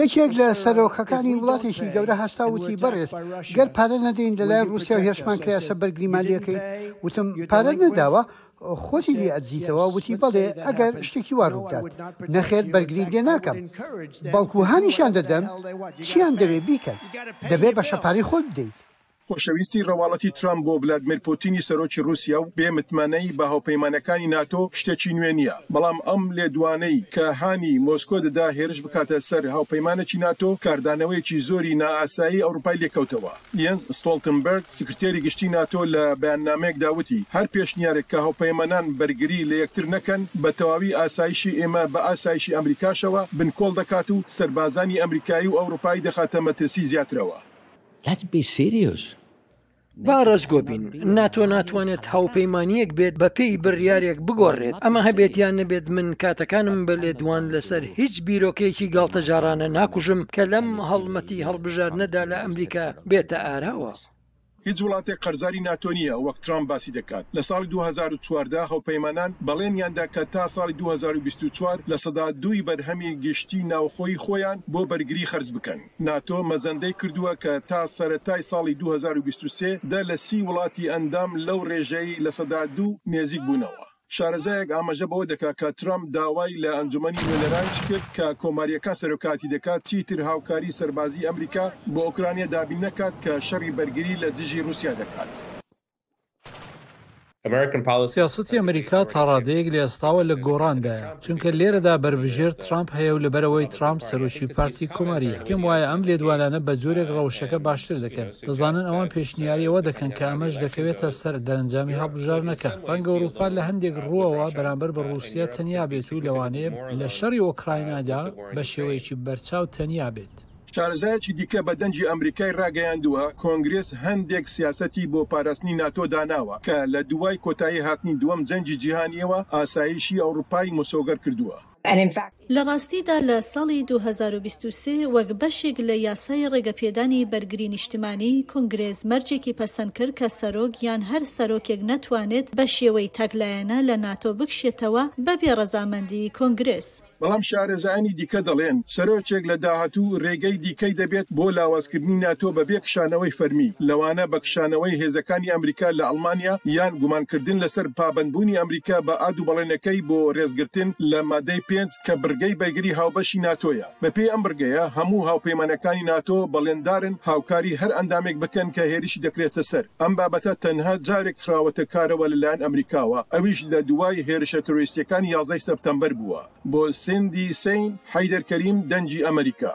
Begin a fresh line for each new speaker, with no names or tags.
یەکێک لە سەرۆکەکانی وڵاتێکی گەورە هەستا وتی بەڕێز گەر پارە نەدەین لەلایەن رووسیا و هێرشمان کرایە سەر بەرگری مالییەکەی، وتم پارەت نەداوە؟ خۆتی لێ ئەدزیتەوە؟ وتی بەڵێ ئەگەر شتێکی وا رووبدات، نەخێر بەرگریت لێ ناکەم، بەڵکو هانیشیان دەدەم چییان دەوێت بیکەن، دەبێت بەشە پارەی خۆت بدەیت.
خۆشەویستی ڕواڵەتی ترامپ بۆ ڤلادمیر پوتینی سەرۆکی ڕووسیا و بێ متمانەیی بە هاوپەیمانەکانی ناتۆ شتێکی نوێ نییە، بەڵام ئەم لێدوانەی کە هانی مۆسکۆ دەدا هێرش بکاتە سەر هاوپەیمانێکی ناتۆ، کاردانەوەیەکی زۆری نائاسایی ئەوروپای لێکەوتەوە. یەنس ستۆڵتنبێرگ سکرتێری گشتی ناتۆ لە بەیاننامەیەکدا وتی، هەر پێشنیارێک کە هاوپەیمانان بەرگری لە یەکتر نەکەن، بە تەواوی ئاسایشی ئێمە بە ئاسایشی ئەمریکاشەوە بنکۆڵ دەکات و سەربازانی ئەمریکایی و ئەوروپایی دەخاتە مەترسی زیاترەوە.
Let's be serious.
با ڕێزگۆ بین ناتۆ ناتوانێت هاوپەیمانیەک بێت بە پێی بڕیارێک بگۆڕێت ئەمە هەبێت یان نەبێت من کاتەکانم بە لێدوان لەسەر هیچ بیرۆکەیەکی گاڵتەجارانە ناکوژم کە لەم هەڵمەتی هەڵبژاردنەدا لە ئەمریکا بێتە ئاراوە.
هیچ وڵاتێک قەرزاری ناتۆ نییە وەک ترامپ باسی دەکات، لە ساڵی دوو هەزار و چواردە هاوپەیمانان بەڵێنیاندا کە تا ساڵی دوو هەزار و بیست و چوار لە سەدا دووی بەرهەمی گشتی ناوخۆی خۆیان بۆ بەرگری خەرج بکەن. ناتۆ مەزەندەی کردووە کە تا سەرەتای ساڵی دوو هەزار و بیست و سێ دە لە سی وڵاتی ئەندام لەو رێژەی لە سەدا دوو نێزیک بوونەوە. شارەزایەک ئاماژە بەوە دەکات کە ترەمپ داوای لە ئەنجومەنی نوێنەرانیش کرد کە کۆمارییەکان سەرۆکایەتی دەکات چیتر هاوکاری سەربازی ئەمریکا بۆ ئۆکرانیا دابین نەکات کە شەڕی بەرگری لە دژی رووسیا دەکات.
سیاسەتی ئەمریکا تا ڕادەیەک لە ئێستاوە لە گۆڕاندایە چونکە لێرەدا بەربژێر ترامپ هەیە و لەبەرەوەی ترامپ سەرۆکی پارتی کۆماریە پێم وایە ئەم لێدوانانە بە جۆرێک ڕەوشەکە باشتر دەکەن دەزانن ئەوان پێشنیاریەوە دەکەن کە ئەمەش دەکەوێتە سەر دەرەنجامی هەڵبژارنەکە ڕەنگە ئەوروپا لە هەندێک ڕووەوە بەرامبەر بە ڕووسیا تەنیا بێت و لەوانەیە لە شەڕی ئۆکراینادا بە شێوەیەکی بەرچاو تەنیا بێت.
شارەزایەکی دیکە بە دەنگی ئەمریکای راگەیاندووە، کۆنگرێس هەندێک سیاسەتی بۆ پاراستنی ناتۆ داناوە، کە لە دوای کۆتایی هاتنی دووەم جەنگی جیهانییەوە ئاسایشی ئەوڕوپای مسۆگەر کردووە.
لە راستیدا لە ساڵی دوو هەزار و بیست و سێ وەک بەشێک لە یاسای رێگەپێدانی بەرگری نیشتمانی، کۆنگرێس مەرجێکی پەسەند کرد کە سەرۆک یان هەر سەرۆکێک نەتوانێت بە شێوەی تاکلایەنە لە ناتۆ بکشێتەوە بەبێ رەزامەندی کۆنگرێس.
بەڵام شارەزایانی دیکە دەڵێن، سەرۆکێک لە داهاتوو رێگەی دیکەی دەبێت بۆ لاوازکردنی ناتۆ بەبێ کشانەوەی فەرمی، لەوانە بە کشانەوەی هێزەکانی ئەمریکا لە ئەڵمانیا یان گومانکردن لەسەر پابەندبوونی ئەمریکا بە ئاد و بەڵێنەکەی بۆ رێزگرتن لە مادەی پێنج کە بڕگەی بەرگری هاوبەشی ناتۆیە. بەپێی ئەم بڕگەیە، هەموو هاوپەیمانەکانی ناتۆ بەڵێندارن هاوکاری هەر ئەندامێک بکەن کە هێرشی دەکرێتە سەر. ئەم بابەتە تەنها جارێک خراوەتە کارەوە لەلایەن ئەمریکاوە، ئەویش لە دوای هێرشە ترۆریستیەکانی یازدە ی سەپتەمبەر بووە بۆ سندی سین، حەیدەر کەریم، دەنگی ئەمەریکا.